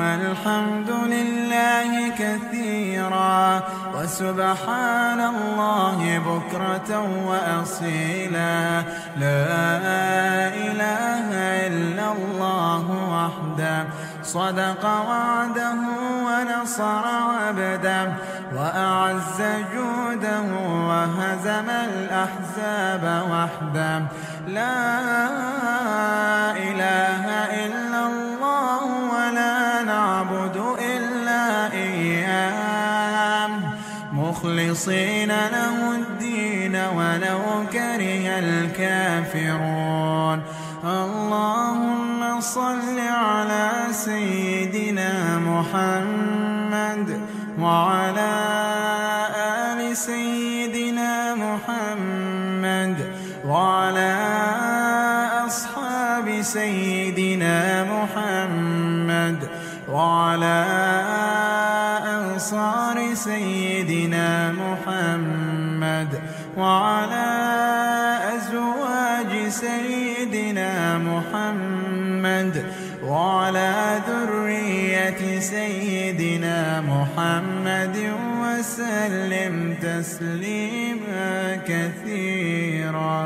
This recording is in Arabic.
والحمد لله كثيرا وسبحان الله بكرة وأصيلا. لا إله إلا الله وحده. صدق وعده ونصر عبده وأعز جوده وهزم الأحزاب وحده. لا مخلصين له الدين ولو كره الكافرون. اللهم صل على سيدنا محمد وعلى آل سيدنا محمد وعلى أصحاب سيدنا محمد وعلى أنصار سيدنا محمد وعلى أزواج سيدنا محمد وعلى ذرية سيدنا محمد وسلم تسليما كثيرا.